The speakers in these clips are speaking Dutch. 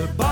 de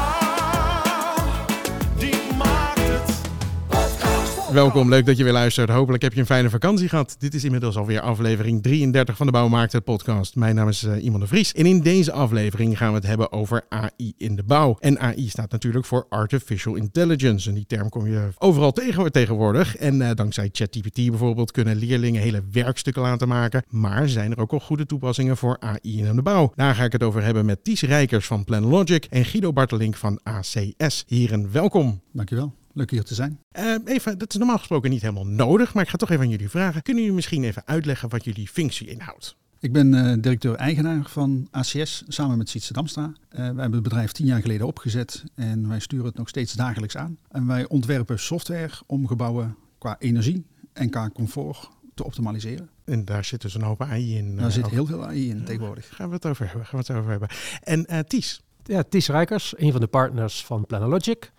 Welkom, leuk dat je weer luistert. Hopelijk heb je een fijne vakantie gehad. Dit is inmiddels alweer aflevering 33 van de Bouwmarkt, het podcast. Mijn naam is uh, Iman de Vries. En in deze aflevering gaan we het hebben over AI in de bouw. En AI staat natuurlijk voor Artificial Intelligence. En die term kom je overal tegen tegenwoordig. En uh, dankzij ChatGPT bijvoorbeeld kunnen leerlingen hele werkstukken laten maken. Maar zijn er ook al goede toepassingen voor AI in de bouw? Daar ga ik het over hebben met Ties Rijkers van PlanLogic en Guido Bartelink van ACS. Heren, welkom. Dankjewel. Leuk hier te zijn. Uh, even, dat is normaal gesproken niet helemaal nodig, maar ik ga toch even aan jullie vragen. Kunnen jullie misschien even uitleggen wat jullie functie inhoudt? Ik ben uh, directeur-eigenaar van ACS samen met Sietse Damstra. Uh, wij hebben het bedrijf tien jaar geleden opgezet en wij sturen het nog steeds dagelijks aan. En wij ontwerpen software om gebouwen qua energie en qua comfort te optimaliseren. En daar zit dus een hoop AI in. Daar zit heel veel AI in tegenwoordig. Gaan we het over hebben. Gaan we het over hebben. En Ties? Ja, Ties Rijkers, een van de partners van Planologic.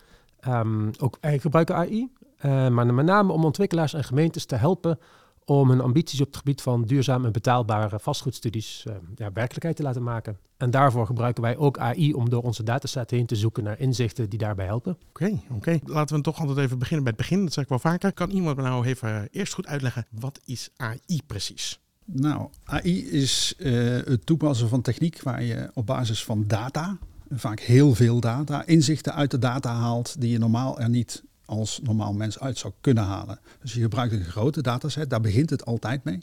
Um, ook wij gebruiken AI, uh, maar met name om ontwikkelaars en gemeentes te helpen om hun ambities op het gebied van duurzaam en betaalbare vastgoedstudies uh, ja, werkelijkheid te laten maken. En daarvoor gebruiken wij ook AI om door onze dataset heen te zoeken naar inzichten die daarbij helpen. Oké, okay, oké. Okay. Laten we toch altijd even beginnen bij het begin. Dat zeg ik wel vaker. Kan iemand me nou even eerst goed uitleggen, wat is AI precies? Nou, AI is uh, het toepassen van techniek waar je op basis van data vaak heel veel data, inzichten uit de data haalt die je normaal er niet als normaal mens uit zou kunnen halen. Dus je gebruikt een grote dataset, daar begint het altijd mee.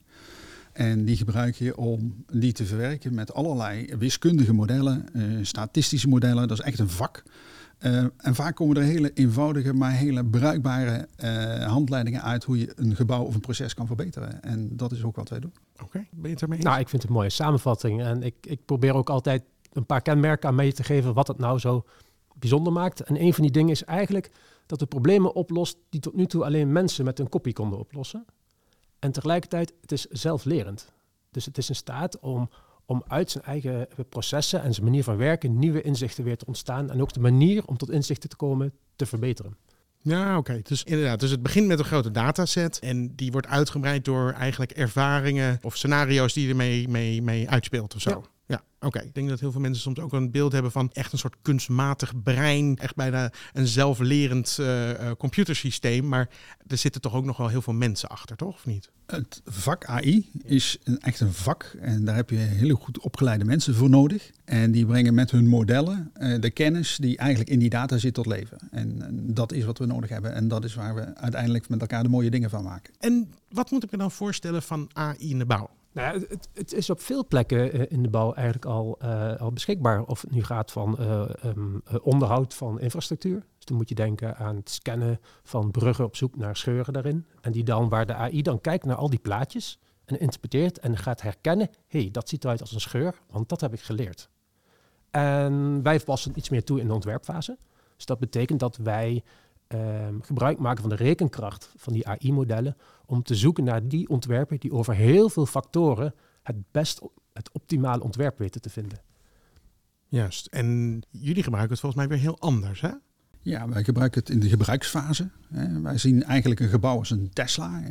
En die gebruik je om die te verwerken met allerlei wiskundige modellen, uh, statistische modellen. Dat is echt een vak. Uh, en vaak komen er hele eenvoudige, maar hele bruikbare uh, handleidingen uit hoe je een gebouw of een proces kan verbeteren. En dat is ook wat wij doen. Oké, okay. ben je het ermee eens? Nou, ik vind het een mooie samenvatting. En ik, ik probeer ook altijd een paar kenmerken aan mee te geven wat het nou zo bijzonder maakt. En een van die dingen is eigenlijk dat het problemen oplost die tot nu toe alleen mensen met een kopie konden oplossen. En tegelijkertijd, het is zelflerend. Dus het is in staat om, om uit zijn eigen processen en zijn manier van werken nieuwe inzichten weer te ontstaan. En ook de manier om tot inzichten te komen te verbeteren. Ja, oké. Okay. Dus inderdaad, dus het begint met een grote dataset en die wordt uitgebreid door eigenlijk ervaringen of scenario's die ermee mee, mee uitspeelt of zo. Ja. Ja, oké. Okay. Ik denk dat heel veel mensen soms ook een beeld hebben van echt een soort kunstmatig brein. Echt bijna een zelflerend uh, uh, computersysteem. Maar er zitten toch ook nog wel heel veel mensen achter, toch? Of niet? Het vak AI is een, echt een vak. En daar heb je hele goed opgeleide mensen voor nodig. En die brengen met hun modellen uh, de kennis die eigenlijk in die data zit tot leven. En, en, dat is wat we nodig hebben. En dat is waar we uiteindelijk met elkaar de mooie dingen van maken. En wat moet ik me dan voorstellen van AI in de bouw? Nou het, het, is op veel plekken uh, in de bouw eigenlijk al, uh, al beschikbaar. Of het nu gaat van uh, um, onderhoud van infrastructuur. Dus dan moet je denken aan het scannen van bruggen op zoek naar scheuren daarin. En die dan, waar de AI dan kijkt naar al die plaatjes en interpreteert en gaat herkennen. Hey, dat ziet eruit als een scheur, want dat heb ik geleerd. En wij passen iets meer toe in de ontwerpfase. Dus dat betekent dat wij Um, gebruik maken van de rekenkracht van die AI-modellen om te zoeken naar die ontwerpen die over heel veel factoren het best, het optimale ontwerp weten te vinden. Juist. En jullie gebruiken het volgens mij weer heel anders, hè? Ja, wij gebruiken het in de gebruiksfase. Wij zien eigenlijk een gebouw als een Tesla.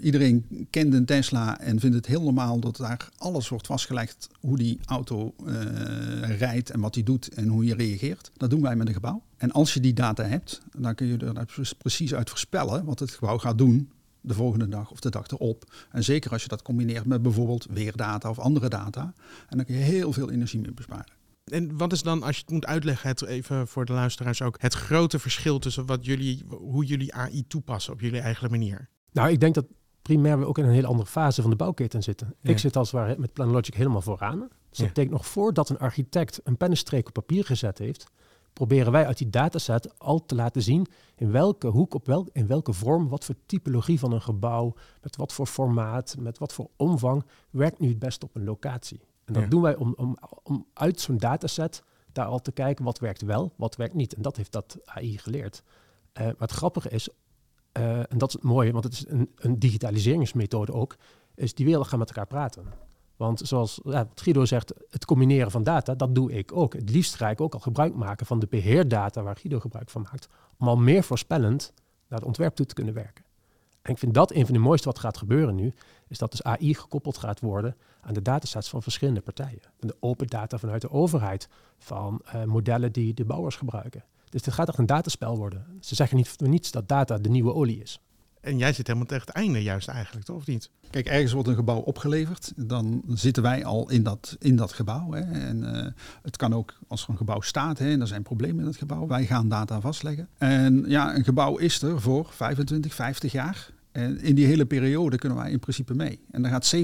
Iedereen kent een Tesla en vindt het heel normaal dat daar alles wordt vastgelegd hoe die auto uh, rijdt en wat die doet en hoe je reageert. Dat doen wij met een gebouw. En als je die data hebt, dan kun je er precies uit voorspellen wat het gebouw gaat doen de volgende dag of de dag erop. En zeker als je dat combineert met bijvoorbeeld weerdata of andere data. En dan kun je heel veel energie mee besparen. En wat is dan, als je het moet uitleggen, het even voor de luisteraars ook, het grote verschil tussen wat jullie, hoe jullie AI toepassen op jullie eigen manier? Nou, ik denk dat primair we ook in een hele andere fase van de bouwketen zitten. Ja. Ik zit als het ware met PlanLogic helemaal vooraan. Dus dat ja. betekent nog voordat een architect een pennenstreek op papier gezet heeft, proberen wij uit die dataset al te laten zien in welke hoek, op welk, in welke vorm, wat voor typologie van een gebouw, met wat voor formaat, met wat voor omvang, werkt nu het best op een locatie. En dat ja. doen wij om, om, om uit zo'n dataset daar al te kijken wat werkt wel, wat werkt niet. En dat heeft dat AI geleerd. Uh, maar het grappige is, uh, en dat is het mooie, want het is een, een, digitaliseringsmethode ook, is die wereld gaan met elkaar praten. Want zoals ja, Guido zegt, het combineren van data, dat doe ik ook. Het liefst ga ik ook al gebruik maken van de beheerdata waar Guido gebruik van maakt, om al meer voorspellend naar het ontwerp toe te kunnen werken. En ik vind dat een van de mooiste wat gaat gebeuren nu, is dat dus AI gekoppeld gaat worden aan de datasets van verschillende partijen. En de open data vanuit de overheid, van eh, modellen die de bouwers gebruiken. Dus dit gaat echt een dataspel worden. Ze zeggen niet voor niets dat data de nieuwe olie is. En jij zit helemaal tegen het einde juist eigenlijk, toch? Of niet? Kijk, ergens wordt een gebouw opgeleverd. Dan zitten wij al in dat, in dat gebouw. Hè. En eh, het kan ook als er een gebouw staat hè, en er zijn problemen in het gebouw. Wij gaan data vastleggen. En ja, een gebouw is er voor 25, 50 jaar. En in die hele periode kunnen wij in principe mee. En dan gaat 70%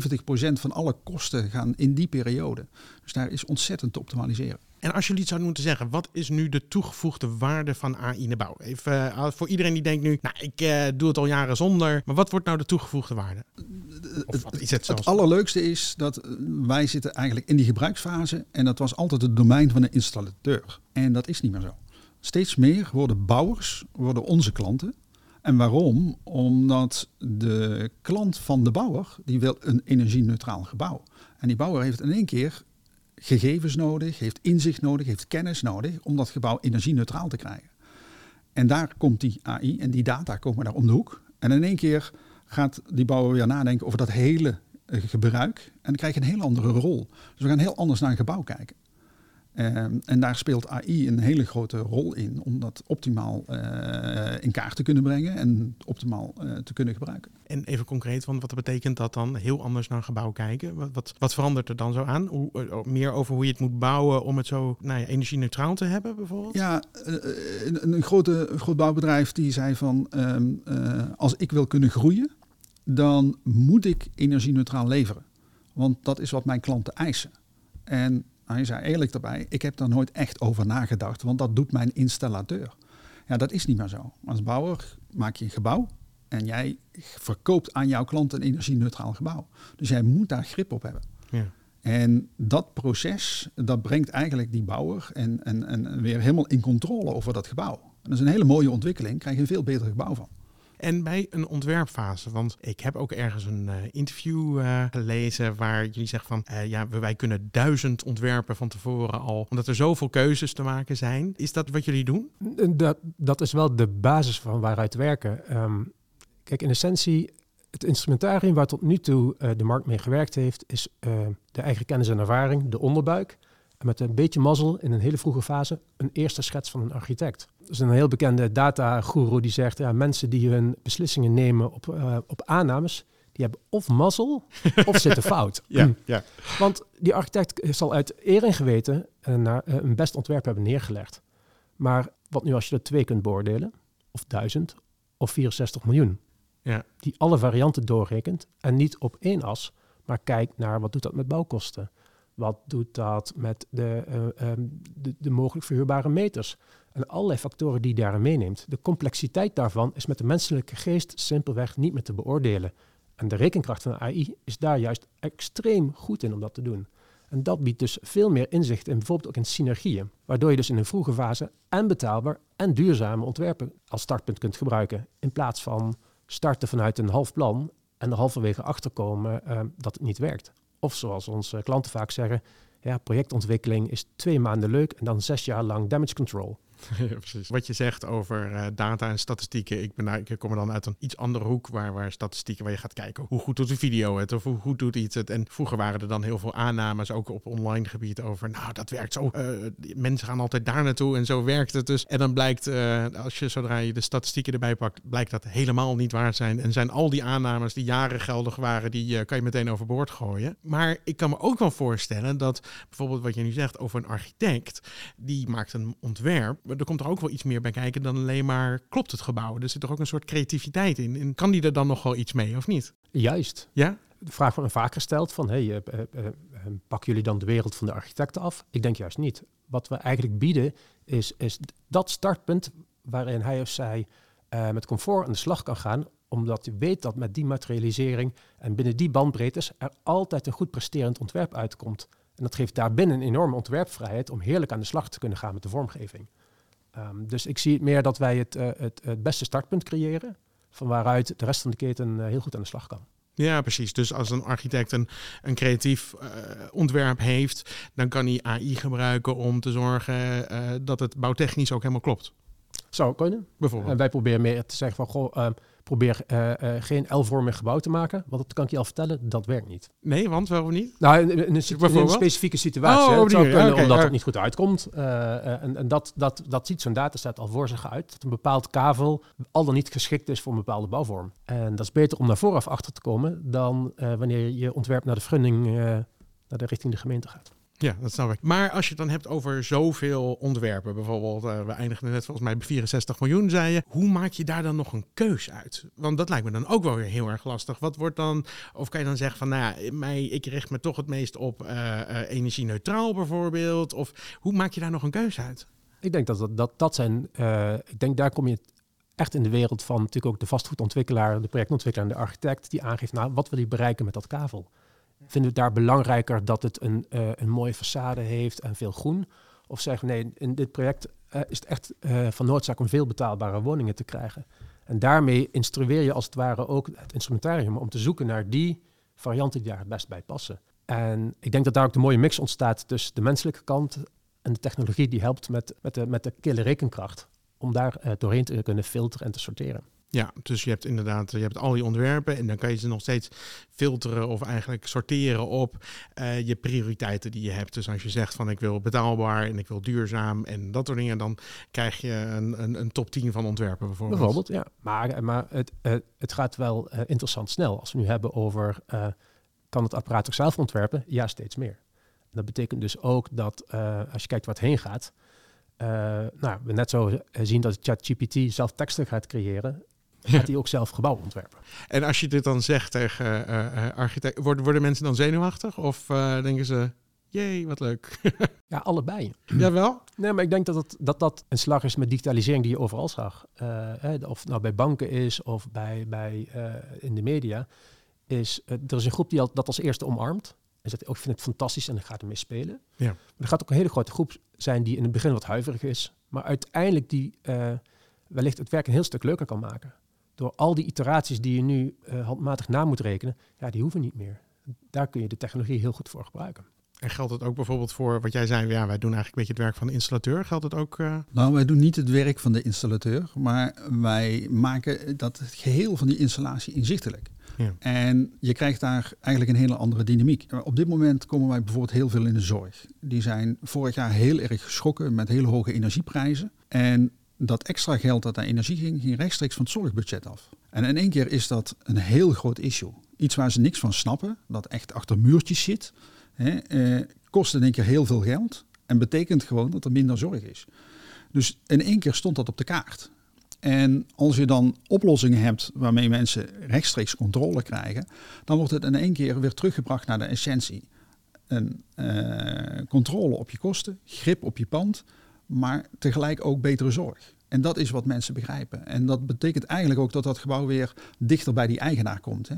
van alle kosten gaan in die periode. Dus daar is ontzettend te optimaliseren. En als jullie het zouden moeten zeggen, wat is nu de toegevoegde waarde van AI in de bouw? Even uh, voor iedereen die denkt nu, nou, ik uh, doe het al jaren zonder. Maar wat wordt nou de toegevoegde waarde? Of wat is het, het allerleukste is dat eh, wij zitten eigenlijk in die gebruiksfase. En dat was altijd het domein van de installateur. En dat is niet meer zo. Steeds meer worden bouwers, worden onze klanten. En waarom? Omdat de klant van de bouwer, die wil een energie-neutraal gebouw. En die bouwer heeft in één keer gegevens nodig, heeft inzicht nodig, heeft kennis nodig om dat gebouw energie-neutraal te krijgen. En daar komt die AI en die data komen daar om de hoek. En in één keer gaat die bouwer weer nadenken over dat hele eh, gebruik. En dan een heel andere rol. Dus we gaan heel anders naar een gebouw kijken. Ehm, en daar speelt AI een hele grote rol in om dat optimaal uh, in kaart te kunnen brengen en optimaal uh, te kunnen gebruiken. En even concreet, want wat betekent dat dan heel anders naar een gebouw kijken? Wat, wat, wat verandert er dan zo aan? Hoe, uh, meer over hoe je het moet bouwen om het zo nou ja, energie-neutraal te hebben bijvoorbeeld? Ja, een, een, grote, een groot bouwbedrijf die zei van um, als ik wil kunnen groeien, dan moet ik energie-neutraal leveren. Want dat is wat mijn klanten eisen. En hij zei eerlijk daarbij, ik heb daar nooit echt over nagedacht, want dat doet mijn installateur. Ja, dat is niet meer zo. Als bouwer maak je een gebouw en jij verkoopt aan jouw klant een energie-neutraal gebouw. Dus jij moet daar grip op hebben. Ja. En dat proces, dat brengt eigenlijk die bouwer en, en, en weer helemaal in controle over dat gebouw. En dat is een hele mooie ontwikkeling, krijg je een veel beter gebouw van. En bij een ontwerpfase, want ik heb ook ergens een uh, interview uh, gelezen waar jullie zeggen van uh, ja, wij kunnen duizend ontwerpen van tevoren al, omdat er zoveel keuzes te maken zijn. Is dat wat jullie doen? Dat, dat is wel de basis van waaruit werken. Um, kijk, in essentie, het instrumentarium waar tot nu toe de markt mee gewerkt heeft, is de eigen kennis en ervaring, de onderbuik. En met een beetje mazzel in een hele vroege fase een eerste schets van een architect. Er is een heel bekende data-guru die zegt, ja, mensen die hun beslissingen nemen op, uh, op aannames, die hebben of mazzel of zitten fout. ja, ja. Want die architect zal uit eer en geweten een, uh, een best ontwerp hebben neergelegd. Maar wat nu als je er twee kunt beoordelen, of duizend, of 64 miljoen, ja. die alle varianten doorrekent en niet op één as, maar kijkt naar wat doet dat met bouwkosten. Wat doet dat met de, uh, um, de, de, mogelijk verhuurbare meters? En allerlei factoren die je daarin meeneemt. De complexiteit daarvan is met de menselijke geest simpelweg niet meer te beoordelen. En de rekenkracht van de AI is daar juist extreem goed in om dat te doen. En dat biedt dus veel meer inzicht in bijvoorbeeld ook in synergieën. Waardoor je dus in een vroege fase en betaalbaar en duurzame ontwerpen als startpunt kunt gebruiken. In plaats van starten vanuit een half plan en er halverwege achterkomen uh, dat het niet werkt. Of zoals onze klanten vaak zeggen, ja, projectontwikkeling is twee maanden leuk en dan zes jaar lang damage control. Precies. Wat je zegt over uh, data en statistieken. Ik, ben, nou, ik kom er dan uit een iets andere hoek waar, waar statistieken waar je gaat kijken hoe goed doet een video het of hoe goed doet iets het. En vroeger waren er dan heel veel aannames ook op online gebied over. Nou, dat werkt zo. Uh, mensen gaan altijd daar naartoe en zo werkt het dus. En dan blijkt, uh, als je zodra je de statistieken erbij pakt, blijkt dat helemaal niet waar zijn. En zijn al die aannames die jaren geldig waren, die kan je meteen overboord gooien. Maar ik kan me ook wel voorstellen dat bijvoorbeeld wat je nu zegt over een architect, die maakt een ontwerp er komt er ook wel iets meer bij kijken dan alleen maar klopt het gebouw. Er zit toch ook een soort creativiteit in. En kan die er dan nog wel iets mee of niet? Juist. Ja? De vraag wordt me vaak gesteld van, hey, uh, uh, uh, pakken jullie dan de wereld van de architecten af? Ik denk juist niet. Wat we eigenlijk bieden is, is dat startpunt waarin hij of zij met comfort aan de slag kan gaan omdat je weet dat met die materialisering en binnen die bandbreedtes er altijd een goed presterend ontwerp uitkomt. En dat geeft daarbinnen een enorme ontwerpvrijheid om heerlijk aan de slag te kunnen gaan met de vormgeving. Um, dus ik zie het meer dat wij het, uh, het, het, beste startpunt creëren, van waaruit de rest van de keten uh, heel goed aan de slag kan. Ja, precies. Dus als een architect een, een creatief uh, ontwerp heeft, dan kan hij AI gebruiken om te zorgen dat het bouwtechnisch ook helemaal klopt. Zou kunnen. bijvoorbeeld? En wij proberen meer te zeggen van, goh, ehm, probeer eh, eh, geen L-vormig gebouw te maken. Want dat kan ik je al vertellen, dat werkt niet. nee, want waarom niet? Nou, in, in een, situ- in een specifieke situatie. Oh, het zou kunnen omdat ja. het niet goed uitkomt. Eh, en en dat, dat, dat ziet zo'n dataset al voor zich uit. Dat een bepaald kavel al dan niet geschikt is voor een bepaalde bouwvorm. En dat is beter om daar vooraf achter te komen dan wanneer je ontwerp naar de eh, naar de richting de gemeente gaat. Ja, dat snap ik. Maar als je het dan hebt over zoveel ontwerpen, bijvoorbeeld, eh, we eindigden net volgens mij bij 64 miljoen, zei je. Hoe maak je daar dan nog een keus uit? Want dat lijkt me dan ook wel weer heel erg lastig. Wat wordt dan, of kan je dan zeggen van, nou ja, mij, ik richt me toch het meest op eh, energie-neutraal bijvoorbeeld? Of hoe maak je daar nog een keus uit? Ik denk dat dat, dat, dat zijn, ik denk daar kom je echt in de wereld van natuurlijk ook de vastgoedontwikkelaar, de projectontwikkelaar en de architect die aangeeft, nou, wat wil hij bereiken met dat kavel? Vinden we daar belangrijker dat het een, eh, een mooie façade heeft en veel groen? Of zeggen nee, in dit project eh, is het echt eh, van noodzaak om veel betaalbare woningen te krijgen. En daarmee instrueer je als het ware ook het instrumentarium om te zoeken naar die varianten die daar het best bij passen. En ik denk dat daar ook de mooie mix ontstaat tussen de menselijke kant en de technologie die helpt met, met, de, met de kille rekenkracht. Om daar doorheen te kunnen filteren en te sorteren. Ja, dus je hebt inderdaad, je hebt al die ontwerpen en dan kan je ze nog steeds filteren of eigenlijk sorteren op eh, je prioriteiten die je hebt. Dus als je zegt van ik wil betaalbaar en ik wil duurzaam en dat soort dingen, dan krijg je een, een, een top 10 van ontwerpen bijvoorbeeld. Bijvoorbeeld, ja. Maar, maar het, eh, het gaat wel eh, interessant snel. Als we nu hebben over, eh, kan het apparaat ook zelf ontwerpen? Ja, steeds meer. Dat betekent dus ook dat eh, als je kijkt waar het heen gaat, eh, nou, we net zo eh, zien dat ChatGPT zelf teksten gaat creëren, gaat hij ook zelf gebouwen ontwerpen. En als je dit dan zegt tegen eh eh, architect, worden, worden mensen dan zenuwachtig of eh, denken ze, jee, wat leuk? Ja, allebei. Jawel? Nee, maar ik denk dat, het, dat dat een slag is met digitalisering die je overal zag. Hè, of het nou bij banken is of bij, bij, in de media. Is, er is een groep die al, dat als eerste omarmt. En zegt, oh, ik vind het fantastisch en ik ga ermee spelen. Ja. Maar er gaat ook een hele grote groep zijn die in het begin wat huiverig is. Maar uiteindelijk die wellicht het werk een heel stuk leuker kan maken. Door al die iteraties die je nu eh, handmatig na moet rekenen, ja, die hoeven niet meer. Daar kun je de technologie heel goed voor gebruiken. En geldt het ook bijvoorbeeld voor wat jij zei, ja, wij doen eigenlijk een beetje het werk van de installateur. Geldt het ook? eh, Nou, wij doen niet het werk van de installateur, maar wij maken dat het geheel van die installatie inzichtelijk. Ja. En je krijgt daar eigenlijk een hele andere dynamiek. Op dit moment komen wij bijvoorbeeld heel veel in de zorg. Die zijn vorig jaar heel erg geschrokken met hele hoge energieprijzen. En dat extra geld dat naar energie ging, ging rechtstreeks van het zorgbudget af. En in één keer is dat een heel groot issue. Iets waar ze niks van snappen, dat echt achter muurtjes zit. Hè, eh, kost in één keer heel veel geld en betekent gewoon dat er minder zorg is. Dus in één keer stond dat op de kaart. En als je dan oplossingen hebt waarmee mensen rechtstreeks controle krijgen, dan wordt het in één keer weer teruggebracht naar de essentie. Eh, controle op je kosten, grip op je pand, maar tegelijk ook betere zorg. En dat is wat mensen begrijpen. En dat betekent eigenlijk ook dat dat gebouw weer dichter bij die eigenaar komt. Hè.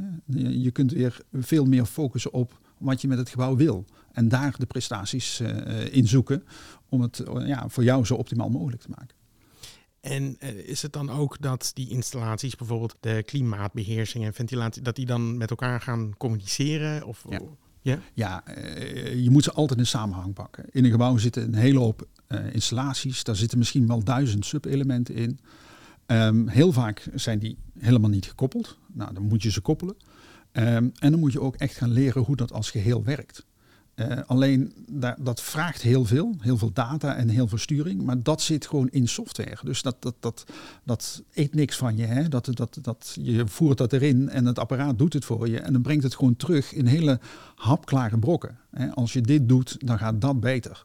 Je kunt weer veel meer focussen op wat je met het gebouw wil. En daar de prestaties eh, in zoeken om het eh, ja, voor jou zo optimaal mogelijk te maken. En eh, is het dan ook dat die installaties, bijvoorbeeld de klimaatbeheersing en ventilatie, dat die dan met elkaar gaan communiceren? Of, Ja. ja? Ja, eh, je moet ze altijd in samenhang pakken. In een gebouw zitten een hele hoop eh, installaties. Daar zitten misschien wel duizend subelementen in. Ehm, heel vaak zijn die helemaal niet gekoppeld. Nou, dan moet je ze koppelen. Ehm, en dan moet je ook echt gaan leren hoe dat als geheel werkt. Eh, alleen dat vraagt heel veel, heel veel data en heel veel sturing, maar dat zit gewoon in software. Dus dat, dat, dat, dat eet niks van je. Hè? Dat, dat, dat, je voert dat erin en het apparaat doet het voor je en dan brengt het gewoon terug in hele hapklare brokken. Hè? Als je dit doet, dan gaat dat beter.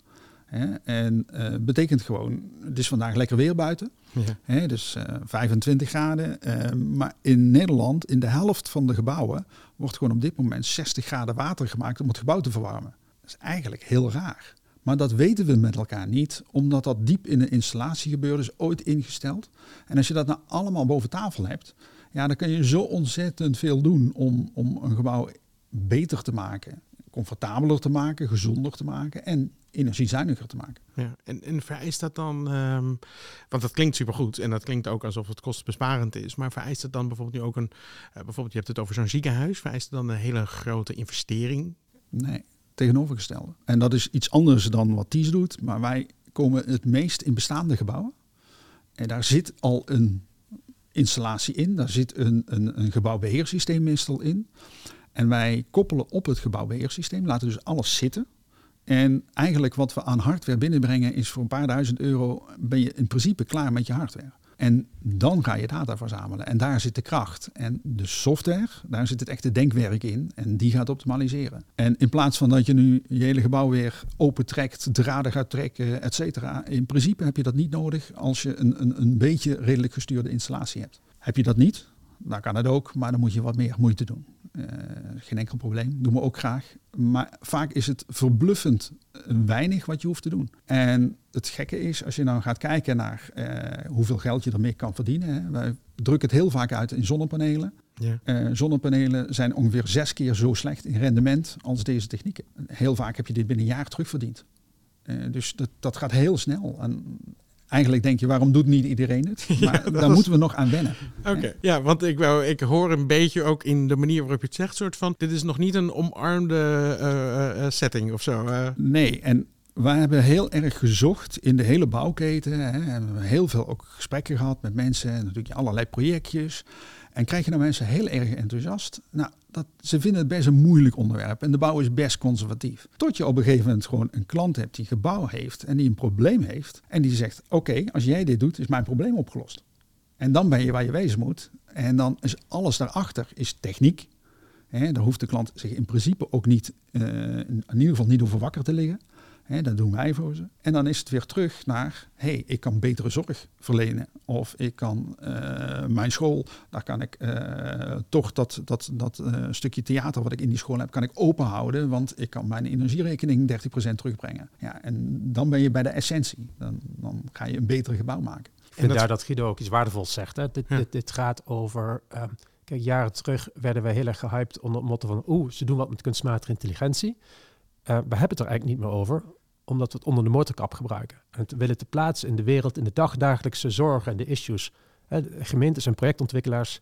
Hè? En eh betekent gewoon, het is vandaag lekker weer buiten. Ja. Hè, dus eh, 25 graden. Eh, maar in Nederland, in de helft van de gebouwen, wordt gewoon op dit moment 60 graden water gemaakt om het gebouw te verwarmen. Dat is eigenlijk heel raar. Maar dat weten we met elkaar niet, omdat dat diep in een installatie gebeurde, is ooit ingesteld. En als je dat nou allemaal boven tafel hebt, ja, dan kun je zo ontzettend veel doen om, om een gebouw beter te maken, comfortabeler te maken, gezonder te maken en energiezuiniger te maken. Ja, en, en vereist dat dan, ehm, want dat klinkt supergoed en dat klinkt ook alsof het kostbesparend is, maar vereist het dan bijvoorbeeld nu ook een, eh, bijvoorbeeld je hebt het over zo'n ziekenhuis, vereist het dan een hele grote investering? Nee, tegenovergestelde. En dat is iets anders dan wat TIES doet, maar wij komen het meest in bestaande gebouwen. En daar zit al een installatie in, daar zit een, een, een gebouwbeheersysteem meestal in. En wij koppelen op het gebouwbeheersysteem, laten dus alles zitten. En eigenlijk wat we aan hardware binnenbrengen is voor een paar duizend euro ben je in principe klaar met je hardware. En dan ga je data verzamelen. En daar zit de kracht. En de software, daar zit het echte denkwerk in. En die gaat optimaliseren. En in plaats van dat je nu je hele gebouw weer opentrekt, draden gaat trekken, et cetera. In principe heb je dat niet nodig als je een, een, een beetje redelijk gestuurde installatie hebt. Heb je dat niet, dan kan het ook, maar dan moet je wat meer moeite doen. Uh, geen enkel probleem, doen we ook graag. Maar vaak is het verbluffend weinig wat je hoeft te doen. En het gekke is, als je nou gaat kijken naar uh, hoeveel geld je ermee kan verdienen. Hè. Wij drukken het heel vaak uit in zonnepanelen. Ja. Uh, zonnepanelen zijn ongeveer zes keer zo slecht in rendement als deze technieken. Heel vaak heb je dit binnen een jaar terugverdiend. dus dat, dat gaat heel snel. En Eigenlijk denk je, waarom doet niet iedereen het? Maar ja, daar moeten we nog aan wennen. Oké, ja, want ik, wou, ik hoor een beetje ook in de manier waarop je het zegt, soort van, dit is nog niet een omarmde uh, uh, setting of zo. Nee, en wij hebben heel erg gezocht in de hele bouwketen. Hè, en we heel veel ook gesprekken gehad met mensen en natuurlijk allerlei projectjes. En krijg je nou mensen heel erg enthousiast? Nou, dat, ze vinden het best een moeilijk onderwerp en de bouw is best conservatief. Tot je op een gegeven moment gewoon een klant hebt die gebouw heeft en die een probleem heeft. En die zegt, oké, als jij dit doet, is mijn probleem opgelost. En dan ben je waar je wezen moet. En dan is alles daarachter is techniek. He, daar hoeft de klant zich in principe ook niet, uh, in ieder geval niet over wakker te liggen. Hè, dat doen wij voor ze. En dan is het weer terug naar, hé, hey, ik kan betere zorg verlenen. Of ik kan uh, mijn school, daar kan ik uh, toch dat, dat, dat uh, stukje theater wat ik in die school heb, kan ik open houden. Want ik kan mijn energierekening 30% terugbrengen. Ja, en dan ben je bij de essentie. Dan, dan ga je een beter gebouw maken. En, daar dat Guido ook iets waardevols zegt. Hè? Dit, ja. dit, dit gaat over... Um, kijk, jaren terug werden wij heel erg gehyped onder het motto van... oeh, ze doen wat met kunstmatige intelligentie. Uh, we hebben het er eigenlijk niet meer over, omdat we het onder de motorkap gebruiken. En het willen te plaatsen in de wereld, in de dagdagelijkse zorgen en de issues. Gemeentes en projectontwikkelaars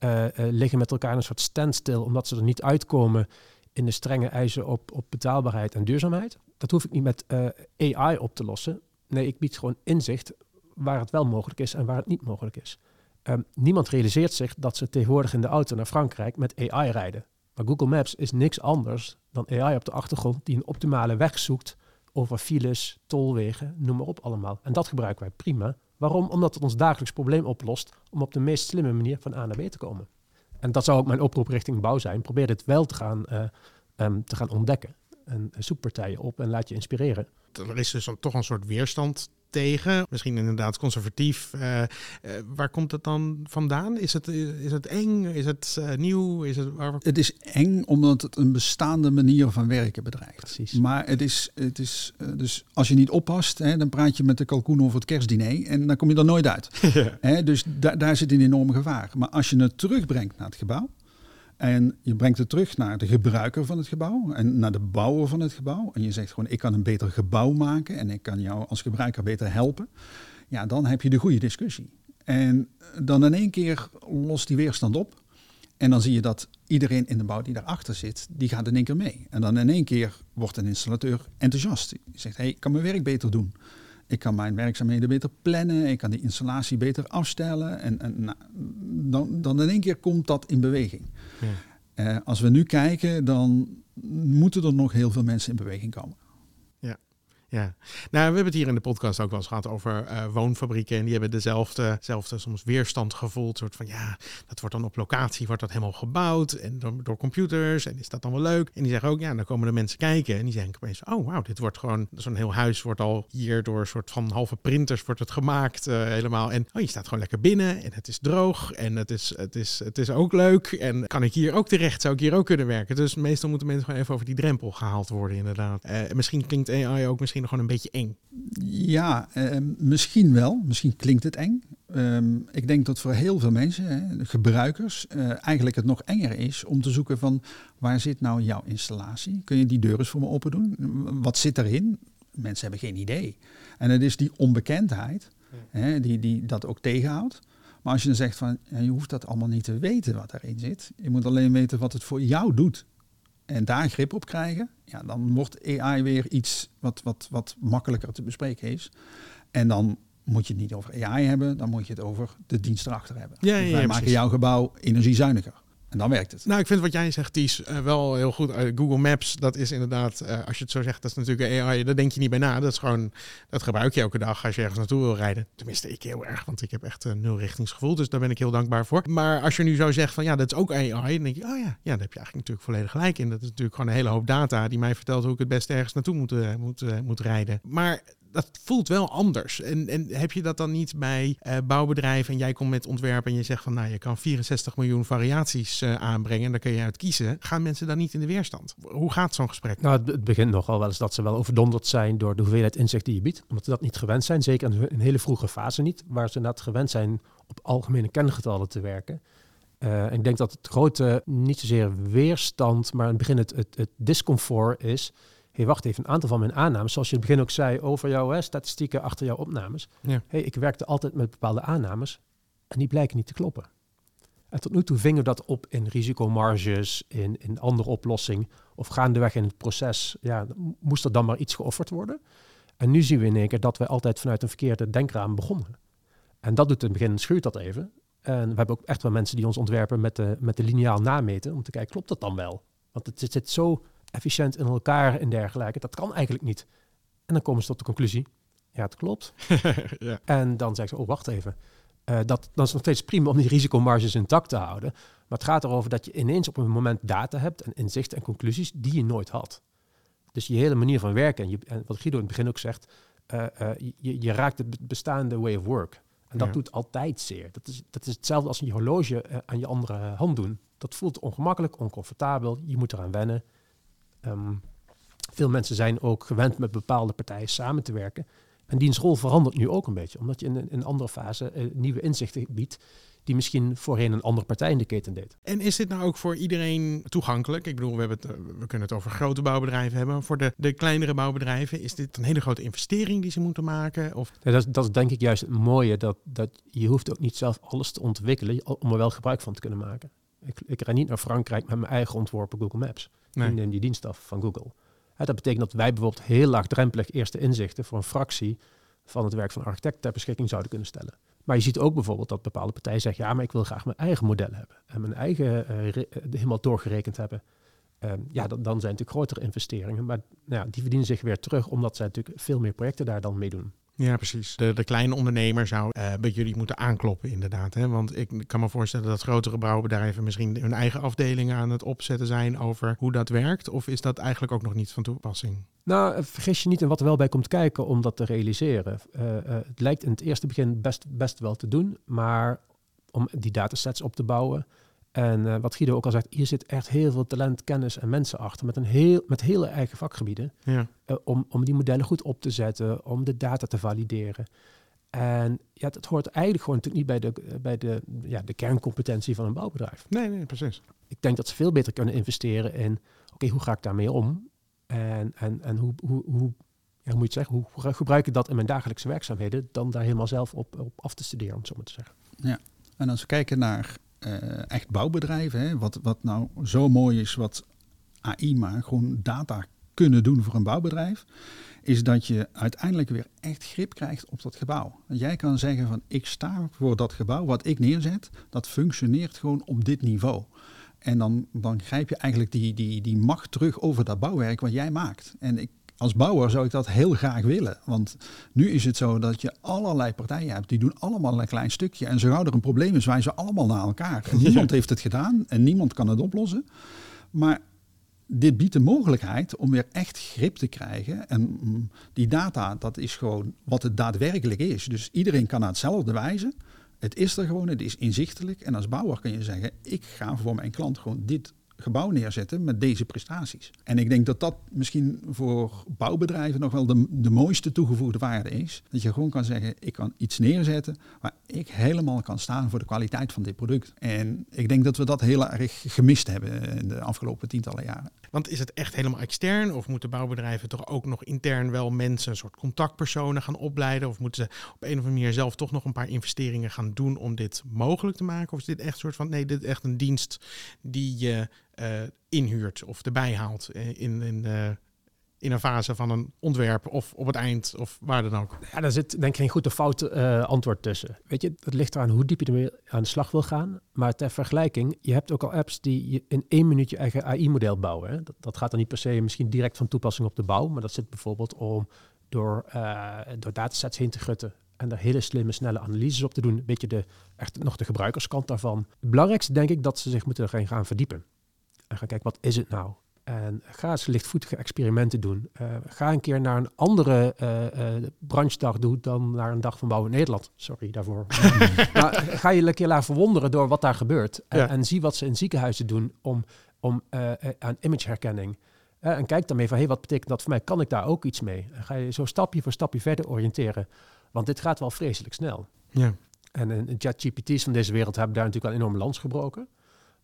uh, uh, liggen met elkaar in een soort standstill, omdat ze er niet uitkomen in de strenge eisen op, op betaalbaarheid en duurzaamheid. Dat hoef ik niet met uh, AI op te lossen. Nee, ik bied gewoon inzicht waar het wel mogelijk is en waar het niet mogelijk is. Um, niemand realiseert zich dat ze tegenwoordig in de auto naar Frankrijk met AI rijden. Maar Google Maps is niks anders dan AI op de achtergrond die een optimale weg zoekt over files, tolwegen, noem maar op allemaal. En dat gebruiken wij prima. Waarom? Omdat het ons dagelijks probleem oplost om op de meest slimme manier van A naar B te komen. En dat zou ook mijn oproep richting bouw zijn. Probeer dit wel te gaan, uh, um, te gaan ontdekken. En zoek partijen op en laat je inspireren. Er is dus dan toch een soort weerstand tegen. Misschien inderdaad conservatief. Uh, uh, waar komt het dan vandaan? Is het, is het eng? Is het uh, nieuw? Is het, waar... het is eng omdat het een bestaande manier van werken bedreigt. Precies. Maar het is, het is dus als je niet oppast, hè, dan praat je met de kalkoen over het kerstdiner en dan kom je er nooit uit. ja. hè, dus da daar zit een enorm gevaar. Maar als je het terugbrengt naar het gebouw, en je brengt het terug naar de gebruiker van het gebouw en naar de bouwer van het gebouw. En je zegt gewoon, ik kan een beter gebouw maken en ik kan jou als gebruiker beter helpen. Ja, dan heb je de goede discussie. En dan in één keer lost die weerstand op. En dan zie je dat iedereen in de bouw die daarachter zit, die gaat in één keer mee. En dan in één keer wordt een installateur enthousiast. Die zegt, hey, ik kan mijn werk beter doen. Ik kan mijn werkzaamheden beter plannen. Ik kan die installatie beter afstellen. En, en nou, dan, dan in één keer komt dat in beweging. Ja. Uh, als we nu kijken, dan moeten er nog heel veel mensen in beweging komen. Ja, nou, we hebben het hier in de podcast ook wel eens gehad over uh, woonfabrieken. En die hebben dezelfde, dezelfde soms weerstand gevoeld. soort van ja, dat wordt dan op locatie, wordt dat helemaal gebouwd. En door, door, computers. En is dat dan wel leuk? En die zeggen ook, ja, dan komen de mensen kijken. En die zeggen opeens, oh wauw, dit wordt gewoon, zo'n heel huis wordt al hier door een soort van halve printers wordt het gemaakt uh, helemaal. En oh, je staat gewoon lekker binnen en het is droog. En het is, het is, het is ook leuk. En kan ik hier ook terecht? Zou ik hier ook kunnen werken? Dus meestal moeten mensen gewoon even over die drempel gehaald worden, inderdaad. Uh, misschien klinkt AI ook misschien gewoon een beetje eng. Ja, uh, misschien wel. Misschien klinkt het eng. Um, ik denk dat voor heel veel mensen, hè, gebruikers, uh, eigenlijk het nog enger is om te zoeken van waar zit nou jouw installatie? Kun je die deur eens voor me open doen? Wat zit erin? Mensen hebben geen idee. En het is die onbekendheid ja. hè, die, die dat ook tegenhoudt. Maar als je dan zegt van, je hoeft dat allemaal niet te weten wat erin zit. Je moet alleen weten wat het voor jou doet en daar grip op krijgen, ja, dan wordt AI weer iets wat, wat, wat makkelijker te bespreken is. En dan moet je het niet over AI hebben, dan moet je het over de dienst erachter hebben. Ja, ja, Dus ja, wij maken precies. jouw gebouw energiezuiniger. Dan werkt het. Nou, ik vind wat jij zegt, Ties, eh, wel heel goed. Eh, Google Maps, dat is inderdaad, eh, als je het zo zegt, dat is natuurlijk AI. Daar denk je niet bij na. Dat is gewoon, dat gebruik je elke dag als je ergens naartoe wil rijden. Tenminste, ik heel erg, want ik heb echt een nul richtingsgevoel. Dus daar ben ik heel dankbaar voor. Maar als je nu zo zegt van, ja, dat is ook AI. Dan denk je, oh ja, ja, daar heb je eigenlijk natuurlijk volledig gelijk in. Dat is natuurlijk gewoon een hele hoop data die mij vertelt hoe ik het beste ergens naartoe moet, moet, moet rijden. Maar dat voelt wel anders. En, en heb je dat dan niet bij eh, bouwbedrijven en jij komt met ontwerpen en je zegt van nou je kan 64 miljoen variaties eh, aanbrengen en daar kun je uit kiezen. Gaan mensen dan niet in de weerstand? Hoe gaat zo'n gesprek? Nou, het, begint nogal wel eens dat ze wel overdonderd zijn door de hoeveelheid inzicht die je biedt. Omdat ze dat niet gewend zijn, zeker in een hele vroege fase niet, waar ze net gewend zijn op algemene kengetallen te werken. Eh, ik denk dat het grote, niet zozeer weerstand, maar in het begin het, het, het discomfort is. Hey, wacht even, een aantal van mijn aannames, zoals je in het begin ook zei over jouw hè, statistieken achter jouw opnames. Ja. hey, ik werkte altijd met bepaalde aannames en die blijken niet te kloppen. En tot nu toe vingen we dat op in risicomarges, in, in andere oplossing of gaandeweg in het proces. Ja, moest er dan maar iets geofferd worden. En nu zien we in één keer dat wij altijd vanuit een verkeerde denkraam begonnen. En dat doet in het begin, schuurt dat even. En we hebben ook echt wel mensen die ons ontwerpen met de, met de lineaal nameten, om te kijken, klopt dat dan wel? Want het zit, zit zo efficiënt in elkaar en dergelijke, dat kan eigenlijk niet. En dan komen ze tot de conclusie, ja, het klopt. ja. En dan zeggen ze, oh, wacht even. Eh, dat, dan is nog steeds prima om die risicomarges intact te houden. Maar het gaat erover dat je ineens op een moment data hebt en inzichten en conclusies die je nooit had. Dus je hele manier van werken, en, je, en wat Guido in het begin ook zegt, eh, eh, je, je raakt het bestaande way of work. En dat Ja. doet altijd zeer. Dat is, dat is hetzelfde als een horloge aan je andere hand doen. Dat voelt ongemakkelijk, oncomfortabel. Je moet eraan wennen. Ehm, veel mensen zijn ook gewend met bepaalde partijen samen te werken. En diens rol verandert nu ook een beetje, omdat je in een, in andere fase eh, nieuwe inzichten biedt, die misschien voorheen een andere partij in de keten deed. En is dit nou ook voor iedereen toegankelijk? Ik bedoel, we, hebben het, eh, we kunnen het over grote bouwbedrijven hebben. Voor de, de kleinere bouwbedrijven, is dit een hele grote investering die ze moeten maken? Of Ja, dat, is- dat is denk ik juist het mooie, dat, dat je hoeft ook niet zelf alles te ontwikkelen om er wel gebruik van te kunnen maken. Ik, ik rijd niet naar Frankrijk met mijn eigen ontworpen Google Maps. Nee. Neem die dienst af van Google. Dat betekent dat wij bijvoorbeeld heel laagdrempelig eerste inzichten voor een fractie van het werk van een architect ter beschikking zouden kunnen stellen. Maar je ziet ook bijvoorbeeld dat bepaalde partijen zeggen, ja, maar ik wil graag mijn eigen model hebben en mijn eigen eh, eh, helemaal doorgerekend hebben. Ehm, ja, dan, zijn natuurlijk grotere investeringen, maar nou ja, die verdienen zich weer terug omdat zij natuurlijk veel meer projecten daar dan mee doen. Ja, precies. De, de kleine ondernemer zou eh, bij jullie moeten aankloppen, inderdaad. Hè? Want ik kan me voorstellen dat grotere bouwbedrijven misschien hun eigen afdelingen aan het opzetten zijn over hoe dat werkt. Of is dat eigenlijk ook nog niet van toepassing? Nou, eh, vergis je niet in wat er wel bij komt kijken om dat te realiseren. Eh, het lijkt in het eerste begin best, best wel te doen, maar om die datasets op te bouwen. En eh, wat Guido ook al zegt, hier zit echt heel veel talent, kennis en mensen achter met, een heel, met hele eigen vakgebieden. Ja, eh, om, om die modellen goed op te zetten, om de data te valideren. En ja, dat hoort eigenlijk gewoon natuurlijk niet bij de, bij de, ja, de kerncompetentie van een bouwbedrijf. nee, nee, precies. Ik denk dat ze veel beter kunnen investeren in, oké, hoe ga ik daarmee om? En, en, en hoe, hoe, hoe, ja, hoe moet je het zeggen, hoe gebruik ik dat in mijn dagelijkse werkzaamheden, dan daar helemaal zelf op, op af te studeren, om het zo maar te zeggen. En als we kijken naar eh, echt bouwbedrijven, hè, wat, wat nou zo mooi is, wat AI maar gewoon data kunnen doen voor een bouwbedrijf, is dat je uiteindelijk weer echt grip krijgt op dat gebouw. Jij kan zeggen van ik sta voor dat gebouw, wat ik neerzet, dat functioneert gewoon op dit niveau. En dan, dan grijp je eigenlijk die, die, die macht terug over dat bouwwerk wat jij maakt. En ik, als bouwer zou ik dat heel graag willen. Want nu is het zo dat je allerlei partijen hebt, die doen allemaal een klein stukje. En zo gauw er een probleem is, wijzen ze allemaal naar elkaar. En niemand heeft het gedaan en niemand kan het oplossen. Maar dit biedt de mogelijkheid om weer echt grip te krijgen. En mm, die data, dat is gewoon wat het daadwerkelijk is. Dus iedereen kan naar hetzelfde wijzen. Het is er gewoon, het is inzichtelijk. En als bouwer kun je zeggen, ik ga voor mijn klant gewoon dit gebouw neerzetten met deze prestaties. En ik denk dat dat misschien voor bouwbedrijven nog wel de, de mooiste toegevoegde waarde is. Dat je gewoon kan zeggen, ik kan iets neerzetten waar ik helemaal kan staan voor de kwaliteit van dit product. En ik denk dat we dat heel erg gemist hebben in de afgelopen tientallen jaren. Want is het echt helemaal extern? Of moeten bouwbedrijven toch ook nog intern wel mensen, een soort contactpersonen gaan opleiden? Of moeten ze op een of andere manier zelf toch nog een paar investeringen gaan doen om dit mogelijk te maken? Of is dit echt een soort van, nee, dit is echt een dienst die je eh, inhuurt of erbij haalt eh, in, in, in een fase van een ontwerp of op het eind of waar dan ook? Ja, daar zit denk ik geen goed of fout eh, antwoord tussen. Weet je, het ligt eraan hoe diep je ermee aan de slag wil gaan. Maar ter vergelijking, je hebt ook al apps die je in één minuut je eigen AI-model bouwen. Hè. Dat, dat gaat dan niet per se misschien direct van toepassing op de bouw, maar dat zit bijvoorbeeld om door, eh, door datasets heen te gutten en daar hele slimme, snelle analyses op te doen. Een beetje de, echt nog de gebruikerskant daarvan. Het belangrijkste denk ik dat ze zich moeten erin gaan verdiepen. En gaan kijken, wat is het nou? En ga eens lichtvoetige experimenten doen. Uh, ga een keer naar een andere uh, uh, branchedag doen dan naar een dag van bouw in Nederland. Sorry daarvoor. maar ga je een keer laten verwonderen door wat daar gebeurt. En, Ja. en zie wat ze in ziekenhuizen doen om, om aan imageherkenning. Eh, en kijk daarmee van, hé, wat betekent dat voor mij? Kan ik daar ook iets mee? En ga je zo stapje voor stapje verder oriënteren. Want dit gaat wel vreselijk snel. Ja. En de ChatGPT's van deze wereld hebben daar natuurlijk al een enorme lans gebroken.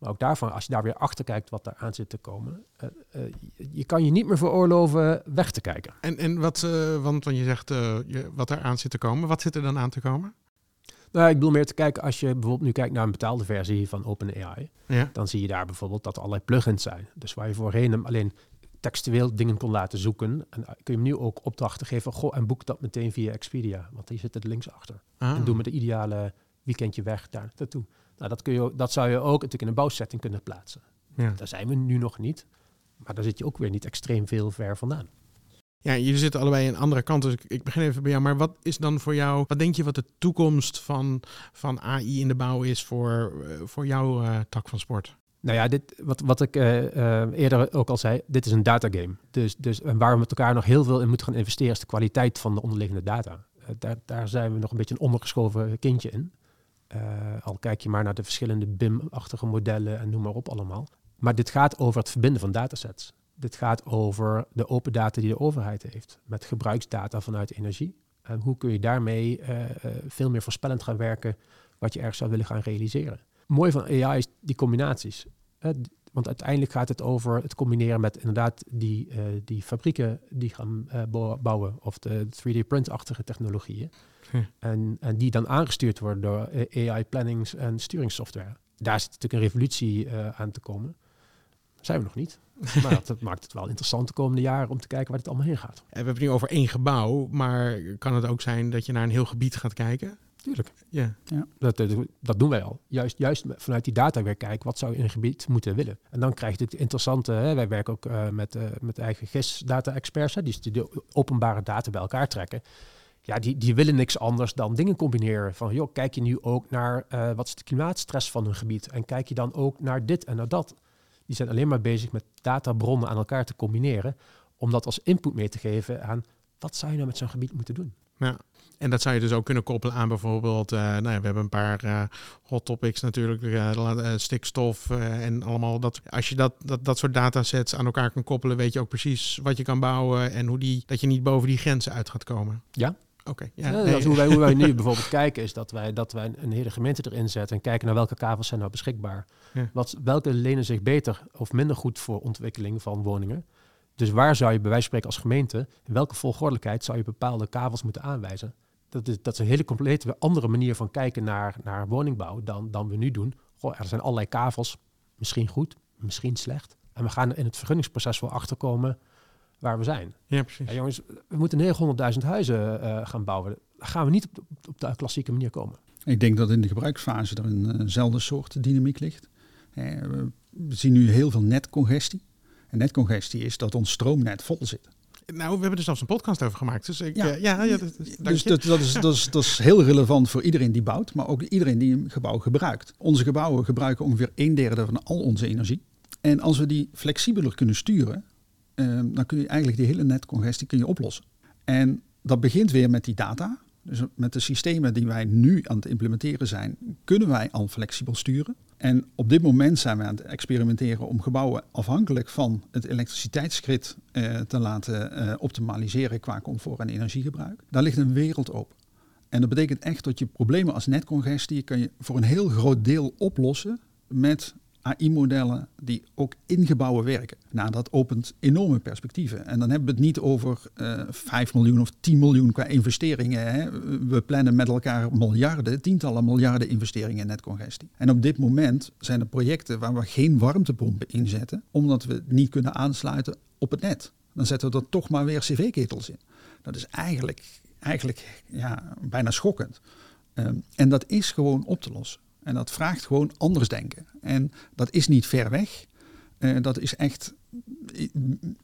Maar ook daarvan, als je daar weer achter kijkt wat daar aan zit te komen, uh, uh, je, kan je niet meer veroorloven weg te kijken. En, en wat, uh, want, want je zegt je, wat er aan zit te komen, wat zit er dan aan te komen? Nou, ik bedoel meer te kijken als je bijvoorbeeld nu kijkt naar een betaalde versie van OpenAI, ja. dan zie je daar bijvoorbeeld dat er allerlei plugins zijn. Dus waar je voorheen hem alleen textueel dingen kon laten zoeken. En kun je hem nu ook opdrachten geven. Goh, en boek dat meteen via Expedia. Want die zit er links achter. Ah. En doe me de ideale weekendje weg daar naartoe. Nou, dat, kun je, dat zou je ook natuurlijk in een bouwsetting kunnen plaatsen. Ja. Daar zijn we nu nog niet. Maar daar zit je ook weer niet extreem veel ver vandaan. Ja, jullie zitten allebei aan andere kant. Dus ik, ik begin even bij jou. Maar wat is dan voor jou, wat denk je wat de toekomst van, van AI in de bouw is voor, uh, voor jouw uh, tak van sport? Nou ja, dit, wat, wat ik uh, uh, eerder ook al zei, dit is een datagame. Dus, dus en waar we met elkaar nog heel veel in moeten gaan investeren, is de kwaliteit van de onderliggende data. Daar, daar zijn we nog een beetje een ondergeschoven kindje in. Uh, al kijk je maar naar de verschillende BIM-achtige modellen en noem maar op allemaal. Maar dit gaat over het verbinden van datasets. Dit gaat over de open data die de overheid heeft, met gebruiksdata vanuit energie. En hoe kun je daarmee uh, veel meer voorspellend gaan werken wat je ergens zou willen gaan realiseren. Mooi van AI is die combinaties. Want uiteindelijk gaat het over het combineren met inderdaad die, uh, die fabrieken die gaan uh, bouwen of de 3D-print-achtige technologieën. Hm. En, en die dan aangestuurd worden door AI-plannings- en sturingssoftware. Daar zit natuurlijk een revolutie uh, aan te komen. Dat zijn we nog niet. Maar dat, dat, maakt het wel interessant de komende jaren om te kijken waar het allemaal heen gaat. We hebben het nu over één gebouw, maar kan het ook zijn dat je naar een heel gebied gaat kijken? Tuurlijk. Ja. ja. Dat, dat, dat, doen wij al. Juist, juist vanuit die data weer kijken, wat zou je in een gebied moeten willen. En dan krijg je het interessante, hè, wij werken ook uh, met, uh, met eigen GIS-data-experts, die de openbare data bij elkaar trekken. Ja, die, die willen niks anders dan dingen combineren. Van, joh, kijk je nu ook naar uh, wat is de klimaatstress van een gebied? En kijk je dan ook naar dit en naar dat? Die zijn alleen maar bezig met databronnen aan elkaar te combineren, om dat als input mee te geven aan wat zou je nou met zo'n gebied moeten doen. Ja. En dat zou je dus ook kunnen koppelen aan bijvoorbeeld, uh, nou ja, we hebben een paar uh, hot topics natuurlijk, uh, stikstof en allemaal dat. Als je dat, dat, dat soort datasets aan elkaar kan koppelen, weet je ook precies wat je kan bouwen en hoe die, dat je niet boven die grenzen uit gaat komen. Ja. Oké. Okay, ja, ja, nee. hoe, wij, hoe wij nu bijvoorbeeld kijken, is dat wij, dat wij een hele gemeente erin zetten en kijken naar welke kavels zijn nou beschikbaar. Ja. Wat, welke lenen zich beter of minder goed voor ontwikkeling van woningen. Dus waar zou je bij wijze van spreken als gemeente, in welke volgordelijkheid zou je bepaalde kavels moeten aanwijzen? Dat is, dat is een hele complete andere manier van kijken naar, naar woningbouw dan, dan we nu doen. Goh, er zijn allerlei kavels, misschien goed, misschien slecht. En we gaan in het vergunningsproces wel achterkomen waar we zijn. Ja, precies. Ja, jongens, we moeten 900.000 huizen uh, gaan bouwen. Daar gaan we niet op, op, op, de klassieke manier komen. Ik denk dat in de gebruiksfase er eenzelfde soort dynamiek ligt. we zien nu heel veel netcongestie. En netcongestie is dat ons stroomnet vol zit. Nou, we hebben er zelfs een podcast over gemaakt. Dus ik, ja, uh, ja, ja dat, dus dat, dat, is, dat, is, dat is heel relevant voor iedereen die bouwt, maar ook iedereen die een gebouw gebruikt. Onze gebouwen gebruiken ongeveer een derde van al onze energie. En als we die flexibeler kunnen sturen, uh, dan kun je eigenlijk die hele netcongestie kun je oplossen. En dat begint weer met die data. Dus met de systemen die wij nu aan het implementeren zijn, kunnen wij al flexibel sturen. En op dit moment zijn we aan het experimenteren om gebouwen afhankelijk van het elektriciteitsgrid eh, te laten eh, optimaliseren qua comfort en energiegebruik. Daar ligt een wereld open. En dat betekent echt dat je problemen als netcongestie kan je voor een heel groot deel oplossen met AI-modellen die ook in gebouwen werken. Nou, dat opent enorme perspectieven. En dan hebben we het niet over uh, 5 miljoen of 10 miljoen qua investeringen. Hè. We plannen met elkaar miljarden, tientallen miljarden investeringen in netcongestie. En op dit moment zijn er projecten waar we geen warmtepompen inzetten, omdat we niet kunnen aansluiten op het net. Dan zetten we er toch maar weer cv-ketels in. Dat is eigenlijk, eigenlijk ja, bijna schokkend. Ehm, en dat is gewoon op te lossen. En dat vraagt gewoon anders denken. En dat is niet ver weg. Eh, dat is echt.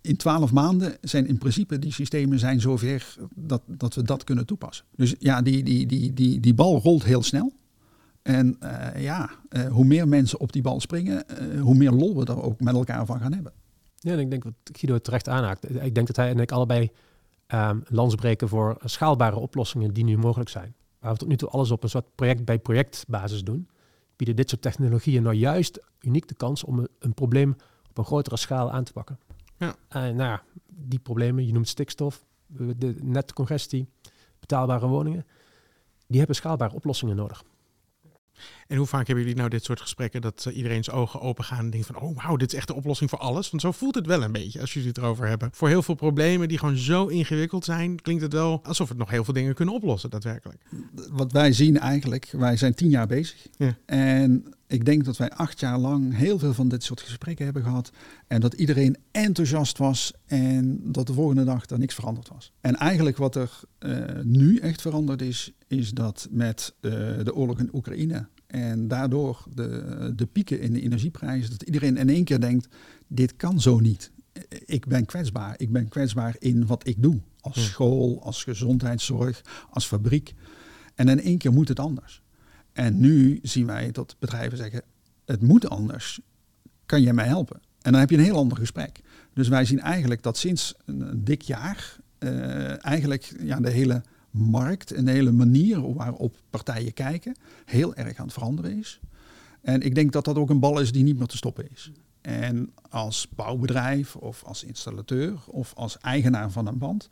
In twaalf maanden zijn in principe die systemen zijn zover dat, dat we dat kunnen toepassen. Dus ja, die, die, die, die, die bal rolt heel snel. En eh, ja, eh, hoe meer mensen op die bal springen, hoe meer lol we er ook met elkaar van gaan hebben. Ja, en ik denk wat Guido terecht aanhaakt. Ik denk dat hij en ik allebei um, voor schaalbare oplossingen die nu mogelijk zijn. Waar we tot nu toe alles op een soort project bij project basis doen, bieden dit soort technologieën nou juist uniek de kans om een, probleem op een grotere schaal aan te pakken. Ja. En nou ja, die problemen, je noemt stikstof, de netcongestie, betaalbare woningen, die hebben schaalbare oplossingen nodig. En hoe vaak hebben jullie nou dit soort gesprekken dat uh, iedereen zijn ogen open gaan en denkt van, oh wauw, dit is echt de oplossing voor alles? Want zo voelt het wel een beetje als jullie het erover hebben. Voor heel veel problemen die gewoon zo ingewikkeld zijn, klinkt het wel alsof het nog heel veel dingen kunnen oplossen daadwerkelijk. Wat wij zien eigenlijk, wij zijn tien jaar bezig. Ja. En ik denk dat wij acht jaar lang heel veel van dit soort gesprekken hebben gehad. En dat iedereen enthousiast was en dat de volgende dag er niks veranderd was. En eigenlijk wat er uh, nu echt veranderd is, is dat met uh, de oorlog in Oekraïne en daardoor de, de pieken in de energieprijzen, dat iedereen in één keer denkt, dit kan zo niet. Ik ben kwetsbaar. Ik ben kwetsbaar in wat ik doe. Als school, als gezondheidszorg, als fabriek. En in één keer moet het anders. En nu zien wij dat bedrijven zeggen, het moet anders. Kan jij mij helpen? En dan heb je een heel ander gesprek. Dus wij zien eigenlijk dat sinds een, dik jaar uh, eigenlijk ja, de hele markt en de hele manier waarop partijen kijken heel erg aan het veranderen is. En ik denk dat dat ook een bal is die niet meer te stoppen is. En als bouwbedrijf of als installateur of als eigenaar van een band,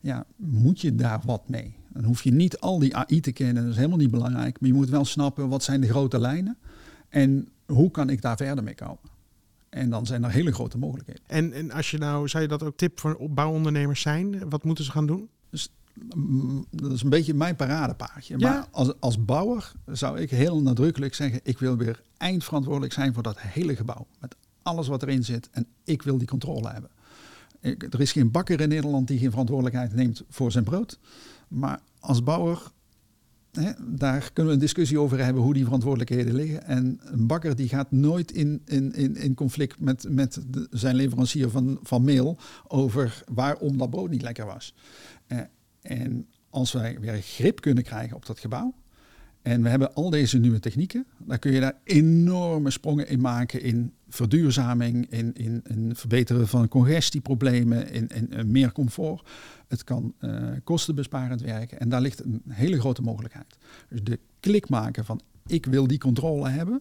ja, moet je daar wat mee. Dan hoef je niet al die AI te kennen, dat is helemaal niet belangrijk. Maar je moet wel snappen wat zijn de grote lijnen en hoe kan ik daar verder mee komen. En dan zijn er hele grote mogelijkheden. En, en als je nou, zou je dat ook tip voor bouwondernemers zijn? Wat moeten ze gaan doen? Dus dat is een beetje mijn paradepaardje. Ja. Maar als, als bouwer zou ik heel nadrukkelijk zeggen: ik wil weer eindverantwoordelijk zijn voor dat hele gebouw. Met alles wat erin zit. En ik wil die controle hebben. Ik, er is geen bakker in Nederland die geen verantwoordelijkheid neemt voor zijn brood. Maar als bouwer, hè, daar kunnen we een discussie over hebben hoe die verantwoordelijkheden liggen. En een bakker die gaat nooit in, in, in, in conflict met, met zijn leverancier van, van meel over waarom dat brood niet lekker was. Eh, en als wij weer grip kunnen krijgen op dat gebouw, en we hebben al deze nieuwe technieken, dan kun je daar enorme sprongen in maken in verduurzaming, in, in, in verbeteren van congestieproblemen, in, in, meer comfort. Het kan uh, kostenbesparend werken en daar ligt een hele grote mogelijkheid. Dus de klik maken van ik wil die controle hebben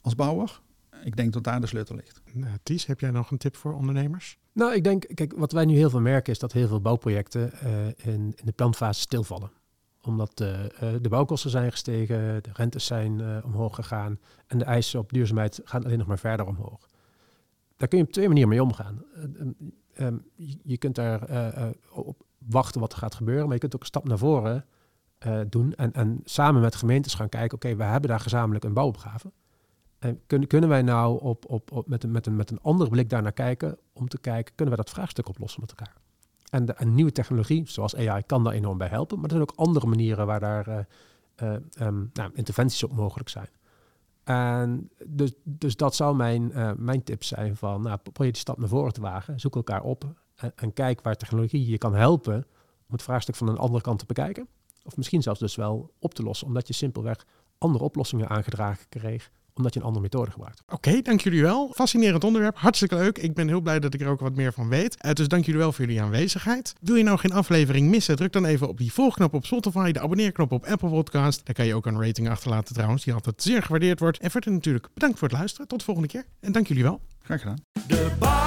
als bouwer, ik denk dat daar de sleutel ligt. Nou, Ties, heb jij nog een tip voor ondernemers? Nou, ik denk, kijk, wat wij nu heel veel merken is dat heel veel bouwprojecten uh, in, in, de planfase stilvallen. Omdat uh, de bouwkosten zijn gestegen, de rentes zijn uh, omhoog gegaan en de eisen op duurzaamheid gaan alleen nog maar verder omhoog. Daar kun je op twee manieren mee omgaan. Um, je kunt daar op wachten wat er gaat gebeuren, maar je kunt ook een stap naar voren doen en, en samen met gemeentes gaan kijken, oké, we hebben daar gezamenlijk een bouwopgave. En kunnen, kunnen wij nou op, op, op, met, een, met, met een andere blik daarnaar kijken om te kijken, kunnen we dat vraagstuk oplossen met elkaar? En de, een nieuwe technologie, zoals AI, kan daar enorm bij helpen. Maar er zijn ook andere manieren waar daar uh, uh, nou, interventies op mogelijk zijn. En dus, dus dat zou mijn, uh, mijn tip zijn van, nou, probeer die stap naar voren te wagen. Zoek elkaar op en, en, kijk waar technologie je kan helpen om het vraagstuk van een andere kant te bekijken. Of misschien zelfs dus wel op te lossen, omdat je simpelweg andere oplossingen aangedragen kreeg omdat je een andere methode gebruikt. Oké, dank jullie wel. Fascinerend onderwerp, hartstikke leuk. Ik ben heel blij dat ik er ook wat meer van weet. Uh, dus dank jullie wel voor jullie aanwezigheid. Wil je nou geen aflevering missen? Druk dan even op die volgknop op Spotify, de abonneerknop op Apple Podcast. Daar kan je ook een rating achterlaten trouwens, die altijd zeer gewaardeerd wordt. En verder natuurlijk bedankt voor het luisteren. Tot de volgende keer. En dank jullie wel. Graag gedaan.